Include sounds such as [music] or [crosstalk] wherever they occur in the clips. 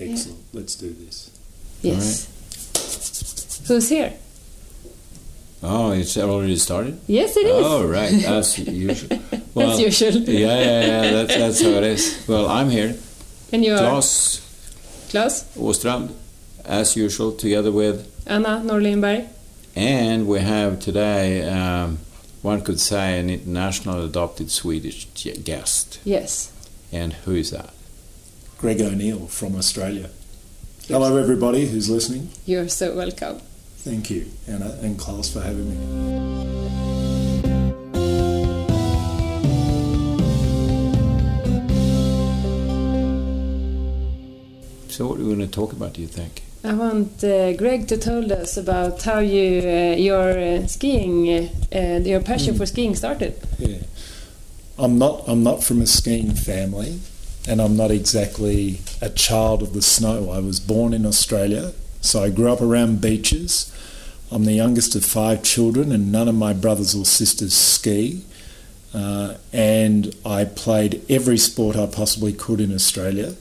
Excellent. Let's do this. Yes. Who's here? Oh, it's already started? Yes, it is. Oh, right, [laughs] as usual. Well, As usual. yeah, yeah, yeah, that's, that's how it is. Well, I'm here. And you are Claes Claes, Åstrand, as usual, together with, Anna Norlindberg. and we have today, um, one could say, an international adopted Swedish guest. Yes. And who is that? Greg O'Neill from Australia. Hello, everybody who's listening. You're so welcome. Thank you, Anna and Klaus, for having me. So, what are we going to talk about, do you think? I want uh, Greg to tell us about how you uh, your uh, skiing, uh, your passion Mm. for skiing started. Yeah, I'm not. I'm not from a skiing family, and I'm not exactly a child of the snow. I was born in Australia, so I grew up around beaches. I'm the youngest of five children, and none of my brothers or sisters ski. Uh, and I played every sport I possibly could in Australia,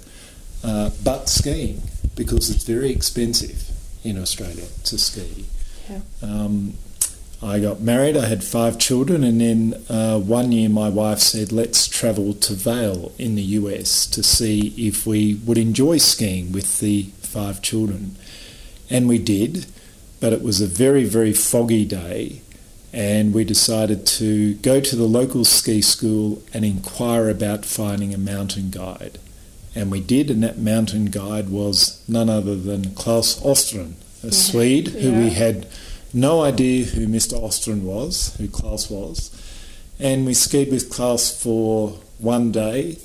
uh, but skiing because it's very expensive in Australia to ski. Yeah. Um, I got married, I had five children, and then uh, one year my wife said, Let's travel to Vail in the US to see if we would enjoy skiing with the five children. And we did, but it was a very, very foggy day, and we decided to go to the local ski school and inquire about finding a mountain guide. And we did, and that mountain guide was none other than Klaus Åstrand, a Swede who we had no idea who Mr. Åstrand was, who Klaus was. And we skied with Klaus for one day,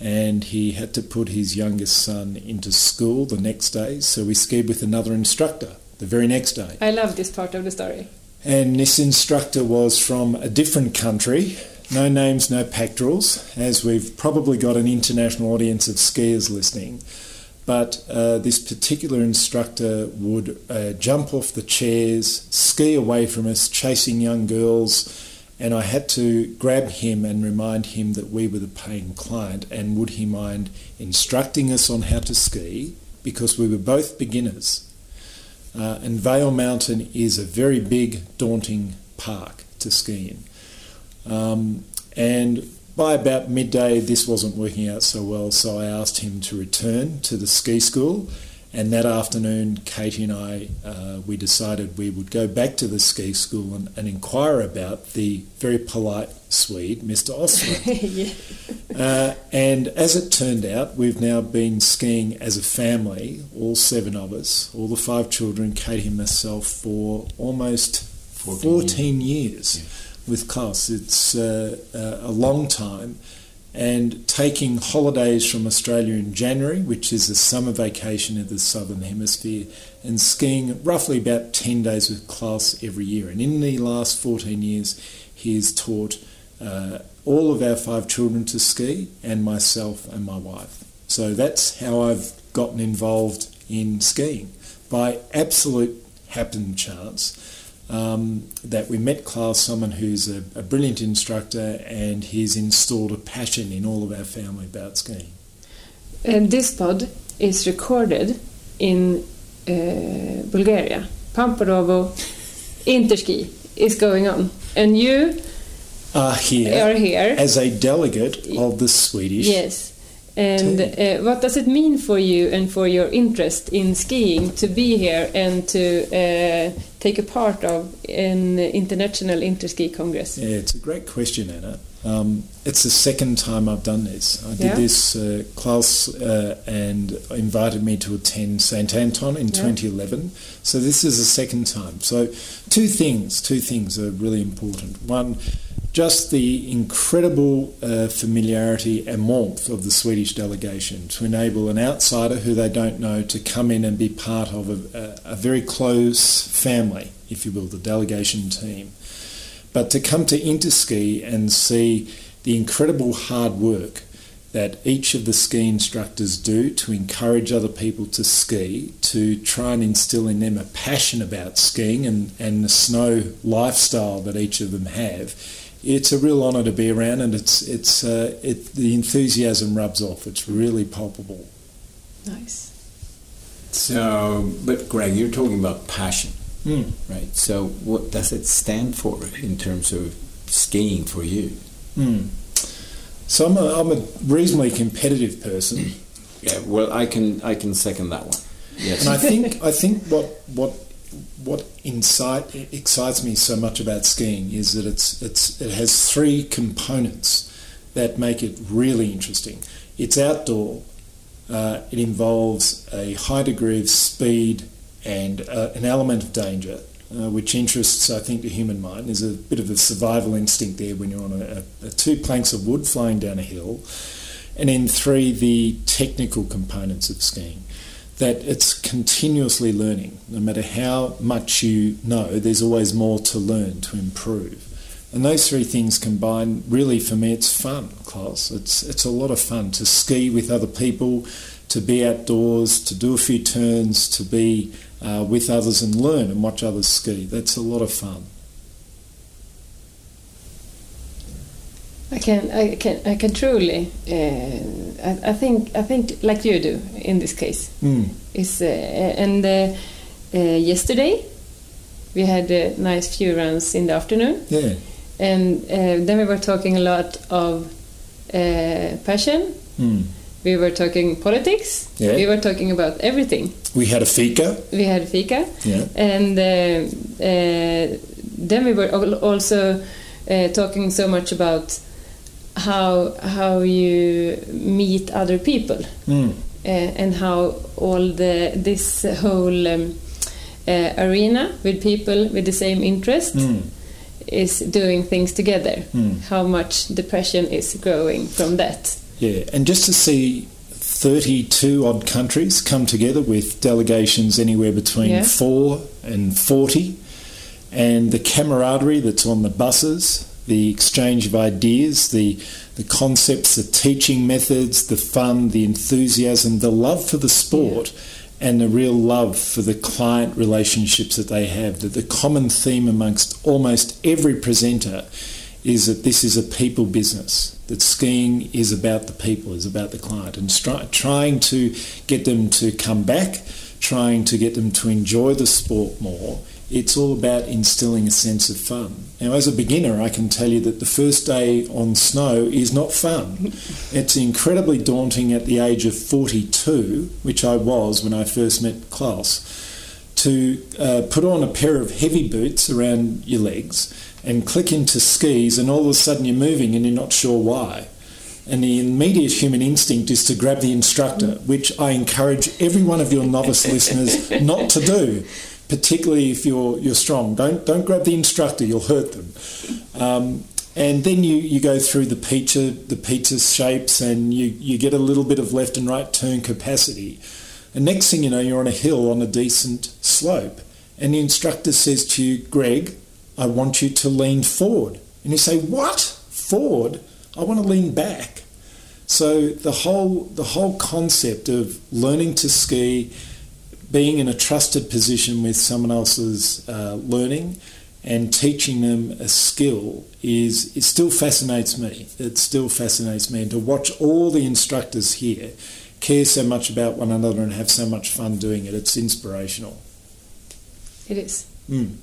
and he had to put his youngest son into school the next day, so we skied with another instructor the very next day. I love this part of the story. And this instructor was from a different country. No names, no pectorals, as we've probably got an international audience of skiers listening. But uh, this particular instructor would uh, jump off the chairs, ski away from us, chasing young girls. And I had to grab him and remind him that we were the paying client and would he mind instructing us on how to ski because we were both beginners. Uh, and Vail Mountain is a very big, daunting park to ski in. Um, and by about midday, this wasn't working out so well, so I asked him to return to the ski school. And that afternoon, Katie and I, uh, we decided we would go back to the ski school and, and inquire about the very polite Swede, Mr. Åstrand. [laughs] yeah. Uh, and as it turned out, we've now been skiing as a family, all seven of us, all the five children, Katie and myself, for almost 14, 14 years with Claes. It's uh, uh, a long time. And taking holidays from Australia in January, which is a summer vacation in the Southern Hemisphere, and skiing roughly about 10 days with Claes every year. And in the last 14 years, he has taught uh, all of our five children to ski and myself and my wife. So that's how I've gotten involved in skiing by absolute happen chance. Um, that we met Klaus, someone who's a, a brilliant instructor, and he's installed a passion in all of our family about skiing. And this pod is recorded in uh, Bulgaria. Pamporovo Interski is going on. And you Are here are here. as a delegate of the Swedish. Yes. And uh, what does it mean for you and for your interest in skiing to be here and to uh, take a part of an international interski congress? Yeah, it's a great question, Anna. Um, it's the second time I've done this. I did Yeah. this, uh, Klaus uh, and invited me to attend St. Anton in Yeah. 2011. So this is the second time. So two things, two things are really important. One, just the incredible uh, familiarity and warmth of the Swedish delegation to enable an outsider who they don't know to come in and be part of a, a, very close family, if you will, the delegation team. But to come to Interski and see the incredible hard work that each of the ski instructors do to encourage other people to ski, to try and instill in them a passion about skiing and, and the snow lifestyle that each of them have, it's a real honour to be around and it's, it's, uh, it, the enthusiasm rubs off. It's really palpable. Nice. So, but Greg, you're talking about passion, Mm. right? So, what does it stand for in terms of skiing for you? Mm. So I'm a, I'm a reasonably competitive person, Yeah, well, I can I can second that one. Yes. and I think I think what what what insight excites me so much about skiing is that it's it's it has three components that make it really interesting. It's outdoor. Uh, it involves a high degree of speed and uh, an element of danger, uh, which interests, I think, the human mind. There's a bit of a survival instinct there when you're on a, a, two planks of wood flying down a hill. And then three, the technical components of skiing. That it's continuously learning. No matter how much you know, there's always more to learn, to improve. And those three things combined, really for me, it's fun, Klaus. It's, it's a lot of fun to ski with other people, to be outdoors, to do a few turns, to be uh, with others and learn and watch others ski. That's a lot of fun. I can, I can, I can truly. Uh, I, I think, I think, like you do in this case. Mm. Is uh, and uh, uh, yesterday we had a nice few runs in the afternoon, Yeah. and uh, then we were talking a lot of uh, passion. Mm. We were talking politics. Yeah. We were talking about everything. We had a fika. We had a fika, Yeah. and uh, uh, then we were also uh, talking so much about how how you meet other people Mm. uh, and how all the this whole um, uh, arena with people with the same interest Mm. is doing things together. Mm. How much depression is growing from that. Yeah, and just to see 32 odd countries come together with delegations anywhere between Yeah. four and 40, and the camaraderie that's on the buses, the exchange of ideas, the, the concepts, the teaching methods, the fun, the enthusiasm, the love for the sport. And the real love for the client relationships that they have. That the common theme amongst almost every presenter is that this is a people business. That skiing is about the people, is about the client, and stri- trying to get them to come back, trying to get them to enjoy the sport more. It's all about instilling a sense of fun. Now, as a beginner, I can tell you that the first day on snow is not fun. [laughs] It's incredibly daunting at the age of 42, which I was when I first met Klaus to uh, put on a pair of heavy boots around your legs and click into skis, and all of a sudden you're moving and you're not sure why. And the immediate human instinct is to grab the instructor, which I encourage every one of your novice [laughs] listeners not to do, particularly if you're you're strong. Don't don't grab the instructor; you'll hurt them. Um, and then you, you go through the pizza the pizza shapes, and you, you get a little bit of left and right turn capacity. And next thing you know, you're on a hill on a decent slope, and the instructor says to you, Greg, I want you to lean forward. And you say, What? Forward? I want to lean back. So the whole the whole concept of learning to ski, being in a trusted position with someone else's uh, learning, and teaching them a skill is it still fascinates me. It still fascinates me, and to watch all the instructors here care so much about one another and have so much fun doing it, it's inspirational. It is. Mm.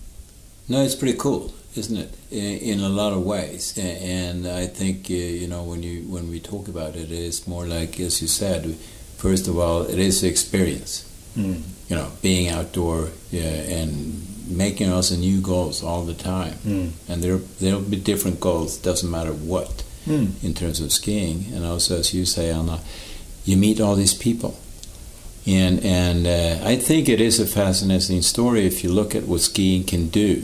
No, it's pretty cool, isn't it? In, in a lot of ways, and I think uh, you know when you when we talk about it, it's more like as you said. First of all, it is experience. Mm. You know, being outdoor yeah, and making us a new goals all the time. Mm. And there there'll be different goals. Doesn't matter what Mm. in terms of skiing. And also, as you say, Anna, you meet all these people. And and uh, I think it is a fascinating story if you look at what skiing can do.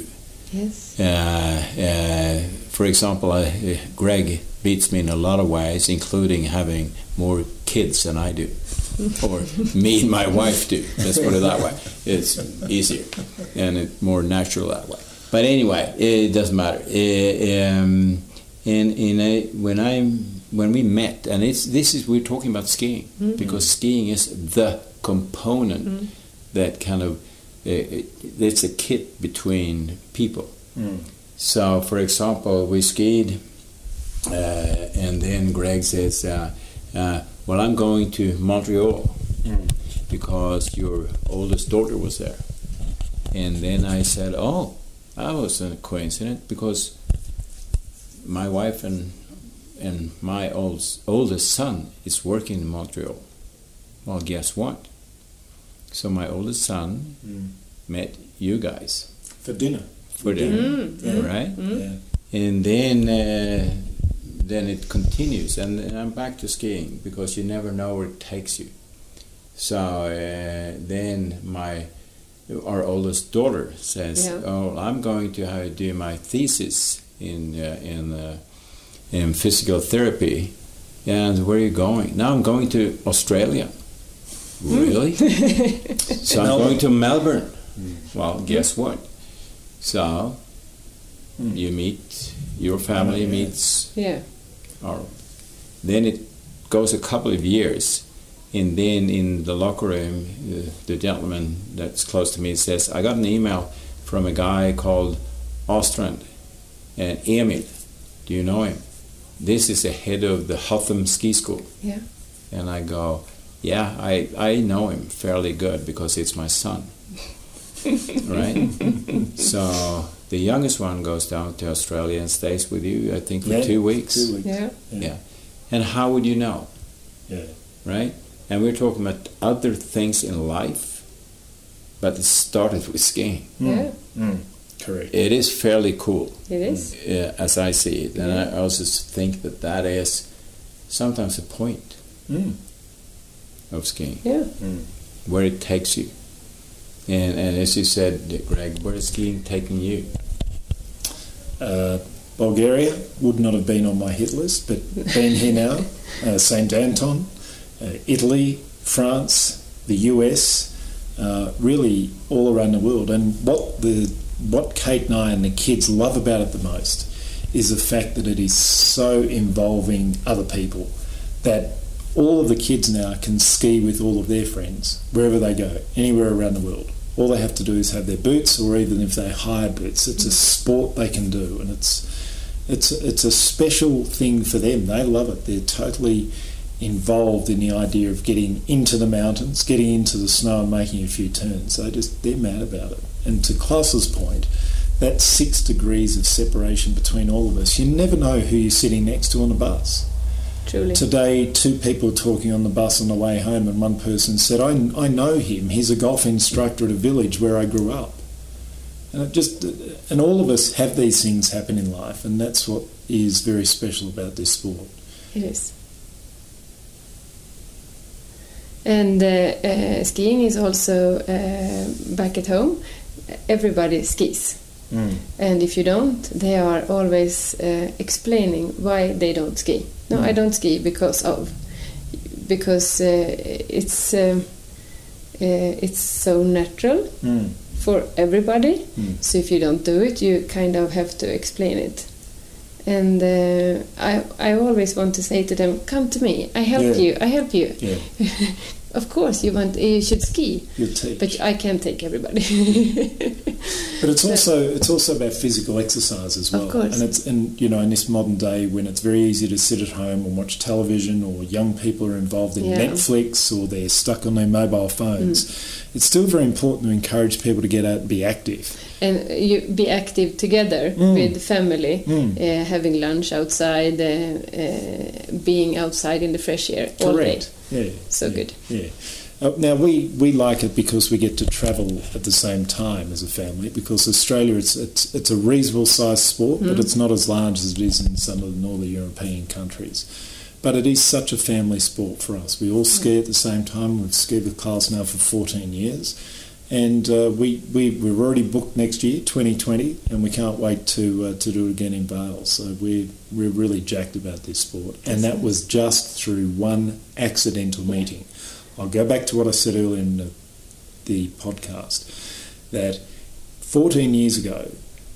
Yes. Uh, uh, for example, uh, Greg beats me in a lot of ways, including having more kids than I do, or me and my wife do. Let's put it that way. It's easier and it's more natural that way. But anyway, it doesn't matter. Um, in in a, when I when we met, and it's this is we're talking about skiing because skiing is the component that kind of uh, it's a kit between people. Mm. So, for example, we skied, uh, and then Greg says, uh, uh, "Well, I'm going to Montreal," Mm. because your oldest daughter was there. And then I said, oh, that was a coincidence because my wife and and my old, oldest son is working in Montreal. Well, guess what? So my oldest son Mm. met you guys For dinner. for dinner, Mm, right? mm. Yeah. And then uh, then it continues, and I'm back to skiing because you never know where it takes you. So uh, then my our oldest daughter says, Yeah. "Oh, I'm going to have, do my thesis in uh, in uh, in physical therapy." And where are you going? Now I'm going to Australia. Really? [laughs] so I'm Melbourne. going to Melbourne. Well, guess what? So Mm. you meet your family yeah. meets Yeah. Our then it goes a couple of years and then in the locker room uh, the gentleman that's close to me says i got an email from a guy called Åstrand and emil. Do you know him? This is the head of the Hotham ski school. Yeah. and i go yeah i, I know him fairly good because it's my son right so the youngest one goes down to australia and stays with you i think for Yeah, two weeks Two weeks. Yeah. yeah. And how would you know, Yeah. right? And we're talking about other things in life, but it started with skiing. Yeah. Mm. Correct. It is fairly cool, It is. uh, as I see it. And I also think that that is sometimes a point Mm. of skiing, Yeah. Mm. where it takes you. And, and as you said, Greg, where is skiing taking you? Uh, Bulgaria would not have been on my hit list, but being here now, [laughs] uh, St. Anton, uh, Italy, France, the US, uh, really all around the world. And what the what Kate and I and the kids love about it the most is the fact that it is so involving other people that all of the kids now can ski with all of their friends wherever they go, anywhere around the world. All they have to do is have their boots, or even if they hire boots, it's a sport they can do, and it's it's it's a special thing for them. They love it. They're totally involved in the idea of getting into the mountains, getting into the snow, and making a few turns. They just they're mad about it. And to Klaus's point, that six degrees of separation between all of us, you never know who you're sitting next to on a bus. Truly. Today, two people were talking on the bus on the way home, and one person said, I, I know him. He's a golf instructor at a village where I grew up. And just, and all of us have these things happen in life, and that's what is very special about this sport. It is. And uh, uh, skiing is also uh, back at home. Everybody skis. And if you don't, they are always uh, explaining why they don't ski. No, I Mm. don't ski because of because uh, it's um, uh, it's so natural Mm. for everybody. Mm. So if you don't do it, you kind of have to explain it. And uh, I I always want to say to them, "Come to me. I help Yeah. you. I help you." Yeah, [laughs] of course, you want you should ski, you teach. but I can't take everybody. [laughs] But it's also it's also about physical exercise as well. Of course. And it's and you know in this modern day when it's very easy to sit at home and watch television, or young people are involved in Yeah. Netflix, or they're stuck on their mobile phones. Mm. It's still very important to encourage people to get out and be active. And you be active together Mm. with family, Mm. uh, having lunch outside, uh, uh, being outside in the fresh air all day. Correct. Yeah. So yeah, good. Yeah. Uh, now we, we like it because we get to travel at the same time as a family. Because Australia, it's it's, it's a reasonable sized sport, but Mm. it's not as large as it is in some of the northern European countries. But it is such a family sport for us. We all ski at the same time. We've skied with Claes now for 14 years. And uh, we, we, we're already booked next year, 2020, and we can't wait to uh, to do it again in Vail. So we're, we're really jacked about this sport. And that was just through one accidental meeting. I'll go back to what I said earlier in the, the podcast that 14 years ago,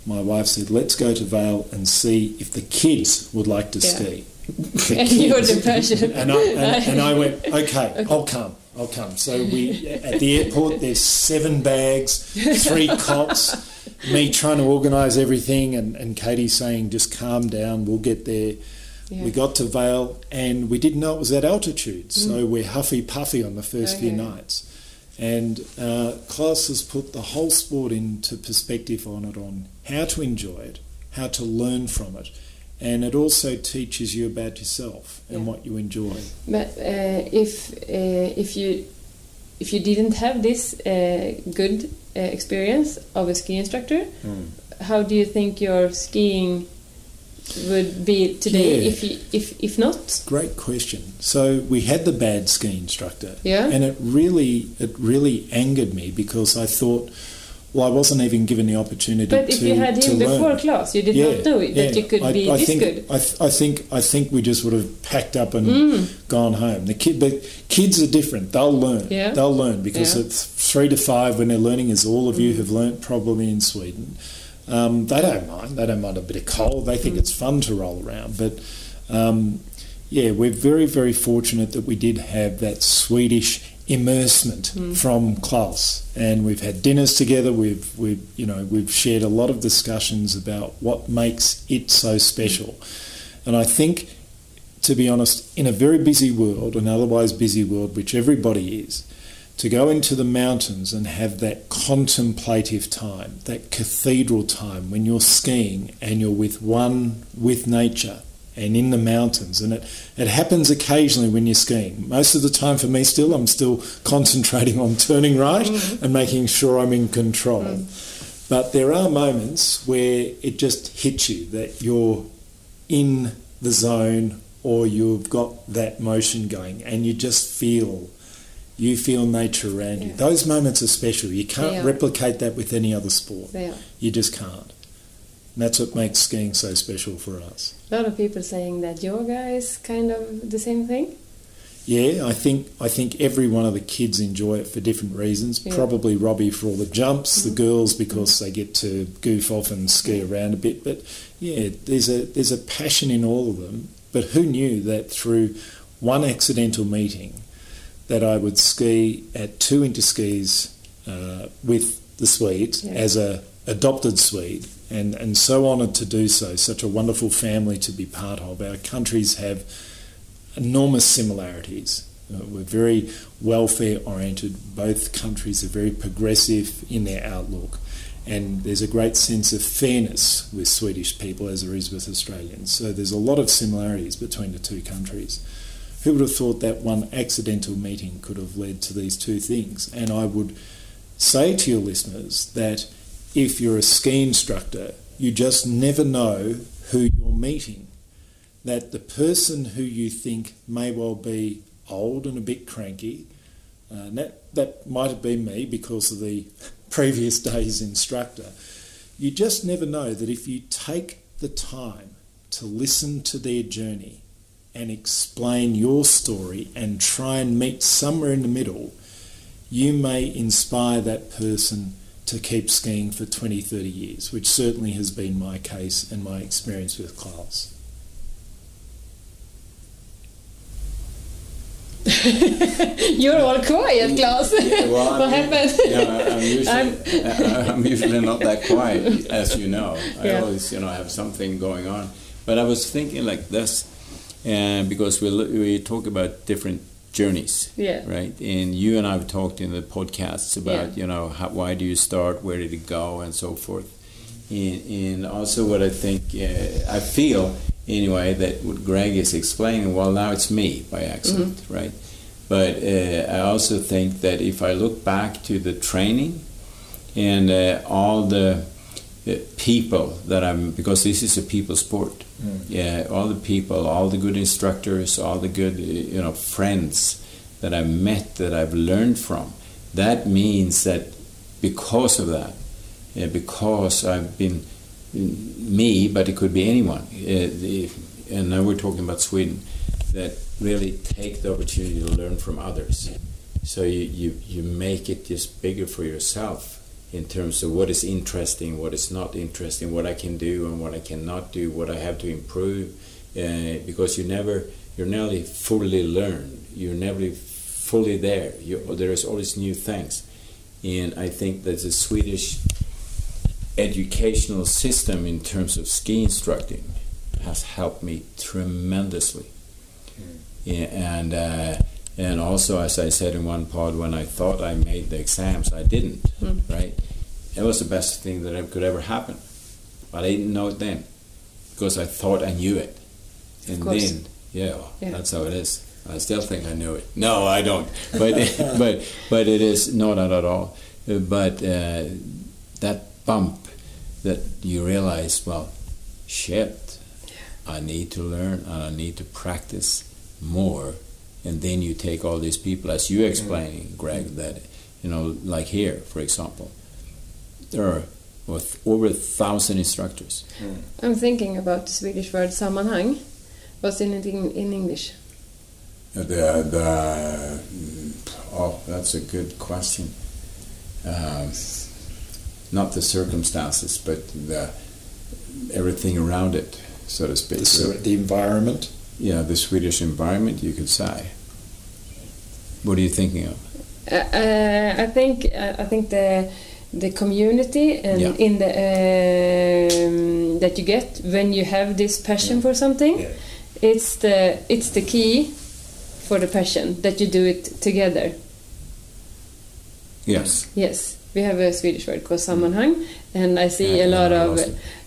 my wife said, let's go to Vail and see if the kids would like to Yeah. ski. [laughs] The And kids. the passion. And I, and, and I went, [laughs] okay, I'll come, I'll come. So we at the airport, there's seven bags, three [laughs] cots, me trying to organise everything, and, and Katie saying, just calm down, we'll get there. Yeah. We got to Vail, and we didn't know it was that altitude, so we're huffy puffy on the first few nights. And uh, Klaus has put the whole sport into perspective on it, on how to enjoy it, how to learn from it, and it also teaches you about yourself and Yeah. what you enjoy. But uh, if uh, if you if you didn't have this uh, good uh, experience of a ski instructor, how do you think your skiing would be today? Yeah. If you, if if not, Great question. So we had the bad ski instructor, Yeah. and it really it really angered me because I thought, well, I wasn't even given the opportunity. but to, if you had him learn. before class, you did not know it, that you could I, be I this think, good. I, th- I think I think we just would have packed up and Mm. gone home. The kid, but kids are different. They'll learn. Yeah. They'll learn because Yeah. Mm. at three to five, when they're learning, as all of you have learnt probably in Sweden, um, they don't mind. They don't mind a bit of cold. They think Mm. it's fun to roll around. But um, yeah, we're very very fortunate that we did have that Swedish immersement hmm. from Klaus, and we've had dinners together. We've we've you know we've shared a lot of discussions about what makes it so special, and I think to be honest, in a very busy world, an otherwise busy world, which everybody is, to go into the mountains and have that contemplative time, that cathedral time when you're skiing and you're with one with nature and in the mountains. And it, it happens occasionally when you're skiing. Most of the time for me still, I'm still [laughs] concentrating on turning right mm-hmm. and making sure I'm in control. Mm. But there are moments where it just hits you that you're in the zone or you've got that motion going and you just feel you feel nature around you. Those moments are special. You can't replicate that with any other sport. You just can't. And that's what makes skiing so special for us. A lot of people saying that yoga is kind of the same thing. Yeah, I think I think every one of the kids enjoy it for different reasons. Yeah. Probably Robbie for all the jumps, the girls because they get to goof off and ski around a bit. But yeah, there's a there's a passion in all of them. But who knew that through one accidental meeting that I would ski at two interskis uh, with the Swedes Yeah. as a adopted Swede and, and so honoured to do so, such a wonderful family to be part of. Our countries have enormous similarities. Uh, we're very welfare oriented. Both countries are very progressive in their outlook. And there's a great sense of fairness with Swedish people as there is with Australians. So there's a lot of similarities between the two countries. Who would have thought that one accidental meeting could have led to these two things? And I would say to your listeners that if you're a ski instructor, you just never know who you're meeting. That the person who you think may well be old and a bit cranky, uh, that, that might have been me because of the [laughs] previous day's instructor, you just never know that if you take the time to listen to their journey and explain your story and try and meet somewhere in the middle, you may inspire that person to keep skiing for 20, 30 years, which certainly has been my case and my experience with Klaus. You're all quiet, Klaus. Well, [laughs] what I'm- happened? Yeah, I'm usually, uh, [laughs] I'm usually not that quiet, as you know. I Yeah. always, you know, have something going on. But I was thinking like this, uh, because we we talk about different journeys, Yeah. right? And you and I have talked in the podcasts about, Yeah. you know, how, why do you start, where did it go, and so forth. And, and also, what I think, uh, I feel anyway, that what Greg is explaining, well, now it's me by accident, right? But uh, I also think that if I look back to the training and uh, all the people that I'm, because this is a people sport, yeah, all the people, all the good instructors, all the good, uh, you know, friends that I've met, that I've learned from, that means that because of that, uh, because I've been mm, me, but it could be anyone, uh, the, and now we're talking about Sweden, that really take the opportunity to learn from others. So you, you, you make it just bigger for yourself in terms of what is interesting, what is not interesting, what I can do and what I cannot do, what I have to improve, uh, because you never, you're nearly fully learned. You're never fully there. You, there is always new things, and I think that the Swedish educational system in terms of ski instructing has helped me tremendously. Yeah, and uh, And also, as I said in one pod, when I thought I made the exams, I didn't. Mm. Right? It was the best thing that could ever happen, but I didn't know it then because I thought I knew it, and then yeah, Yeah. that's how it is. I still think I knew it. No, I don't. But [laughs] but but it is no, not at all. But uh, that bump that you realize, well, shit, I need to learn and I need to practice more. And then you take all these people, as you explaining, Greg, that you know, like here, for example, there are with over a thousand instructors. Hmm. I'm thinking about the Swedish word sammanhang. What's in it in, in English? Uh, the, the, mm, oh, that's a good question. Um, not the circumstances, but the everything around it, so to speak. The, So, the environment. Yeah, the Swedish environment, you could say. What are you thinking of? Uh, uh, I think uh, I think the the community and Yeah. in the um, that you get when you have this passion for something, Yeah. it's the it's the key for the passion that you do it together. Yes. Yes, we have a Swedish word called sammanhang, and I see Yeah, a lot yeah, of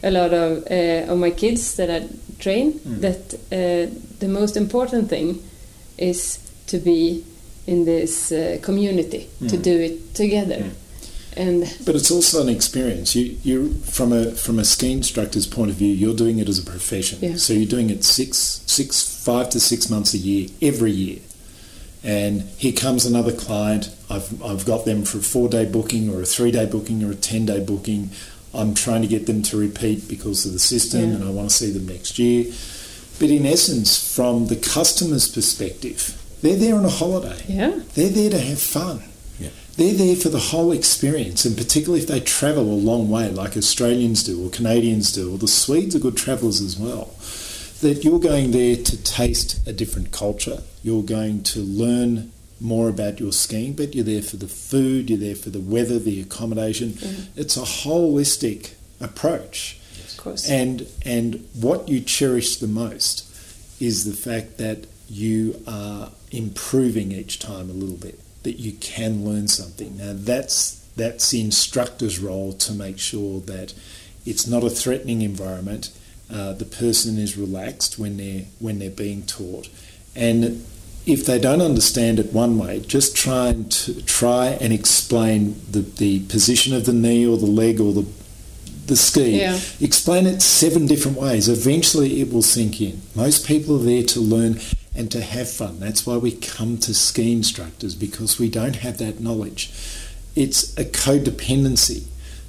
a lot of uh, of my kids that I train Mm. that uh, the most important thing is to be in this uh, community to Mm. do it together, Mm. and But it's also an experience. You, you from a from a ski instructor's point of view, you're doing it as a profession. Yeah. So you're doing it six, six, five to six months a year, every year. And here comes another client. I've I've got them for a four day booking or a three day booking or a ten day booking. I'm trying to get them to repeat because of the system, Yeah. and I want to see them next year. But in essence, from the customer's perspective, they're there on a holiday. yeah, They're there to have fun. Yeah. They're there for the whole experience, and particularly if they travel a long way, like Australians do or Canadians do, or the Swedes are good travellers as well. That you're going there to taste a different culture, you're going to learn more about your skiing, but you're there for the food, you're there for the weather, the accommodation. Mm-hmm. It's a holistic approach. of course. And and what you cherish the most is the fact that you are improving each time a little bit, that you can learn something. Now that's that's the instructor's role to make sure that it's not a threatening environment. Uh, the person is relaxed when they're when they're being taught, and if they don't understand it one way, just try and to try and explain the, the position of the knee or the leg or the the ski. Yeah. Explain it seven different ways. Eventually, it will sink in. Most people are there to learn and to have fun. That's why we come to ski instructors because we don't have that knowledge. It's a codependency.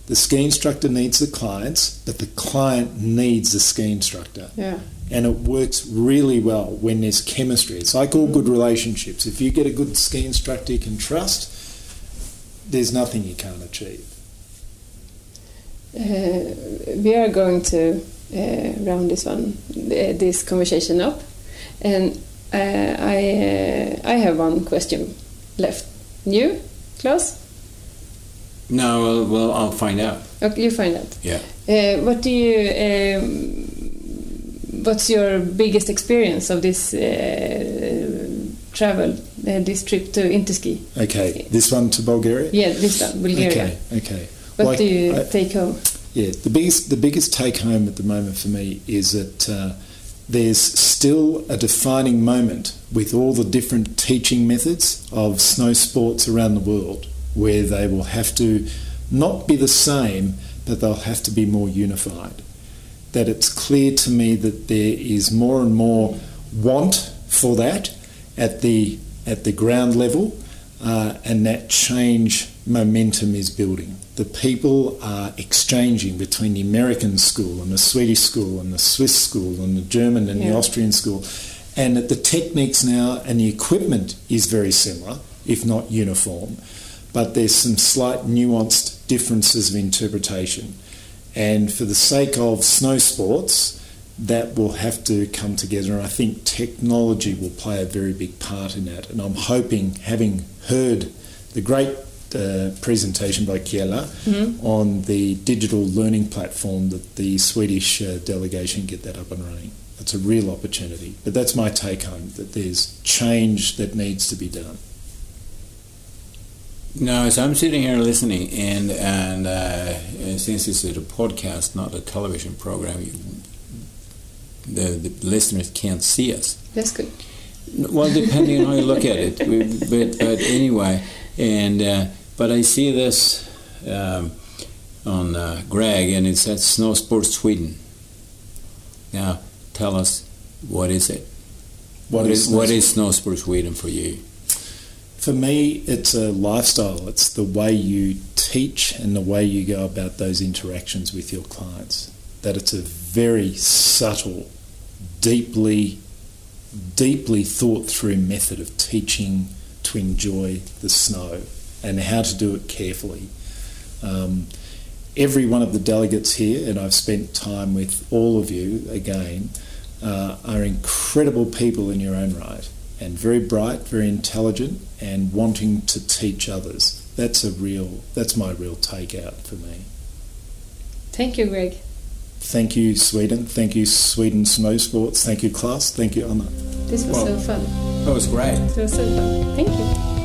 The ski instructor needs the clients, but the client needs the ski instructor. yeah, And it works really well when there's chemistry. It's like all good relationships. If you get a good ski instructor you can trust, there's nothing you can't achieve. uh, we are going to uh, round this one, uh, this conversation up, and uh, I uh, I have one question left. You, Klaus? No, well, well, I'll find out. Okay, you find out. Yeah. Uh, what do you? Um, what's your biggest experience of this uh, travel, uh, this trip to Interski? Okay, this one to Bulgaria? Yeah, this one, Bulgaria. Okay, okay. What Like, do you I- take home? Yeah, the biggest the biggest take home at the moment for me is that uh, there's still a defining moment with all the different teaching methods of snow sports around the world, where they will have to not be the same, but they'll have to be more unified. That it's clear to me that there is more and more want for that at the at the ground level, uh, and that change momentum is building. The people are exchanging between the American school and the Swedish school and the Swiss school and the German and the Austrian school, and that the techniques now and the equipment is very similar, if not uniform, but there's some slight nuanced differences of interpretation. And for the sake of snow sports, that will have to come together. And I think technology will play a very big part in that. And I'm hoping, having heard the great uh, presentation by Kiela on the digital learning platform, that the Swedish uh, delegation get that up and running. It's a real opportunity. But that's my take home that there's change that needs to be done. No, so I'm sitting here listening, and and uh, since this is a podcast, not a television program, you, the, the listeners can't see us. That's good. Well, depending on how you look at it, [laughs] but but anyway, and uh, but I see this um, on uh, Greg, and it says Snow Sports Sweden. Now, tell us what is it? What what is is, what is Snow Sports Sweden for you? For me, it's a lifestyle. It's the way you teach and the way you go about those interactions with your clients. That it's a very subtle, deeply, deeply thought through method of teaching to enjoy the snow and how to do it carefully. Um, every one of the delegates here, and I've spent time with all of you again, uh, are incredible people in your own right and very bright, very intelligent, and wanting to teach others. That's a real. That's my real takeout for me. Thank you, Greg. Thank you, Sweden. Thank you, Sweden Snow Sports. Thank you, Klaus. Thank you, Anna. This was Well- so fun. That was great. It was so fun. Thank you.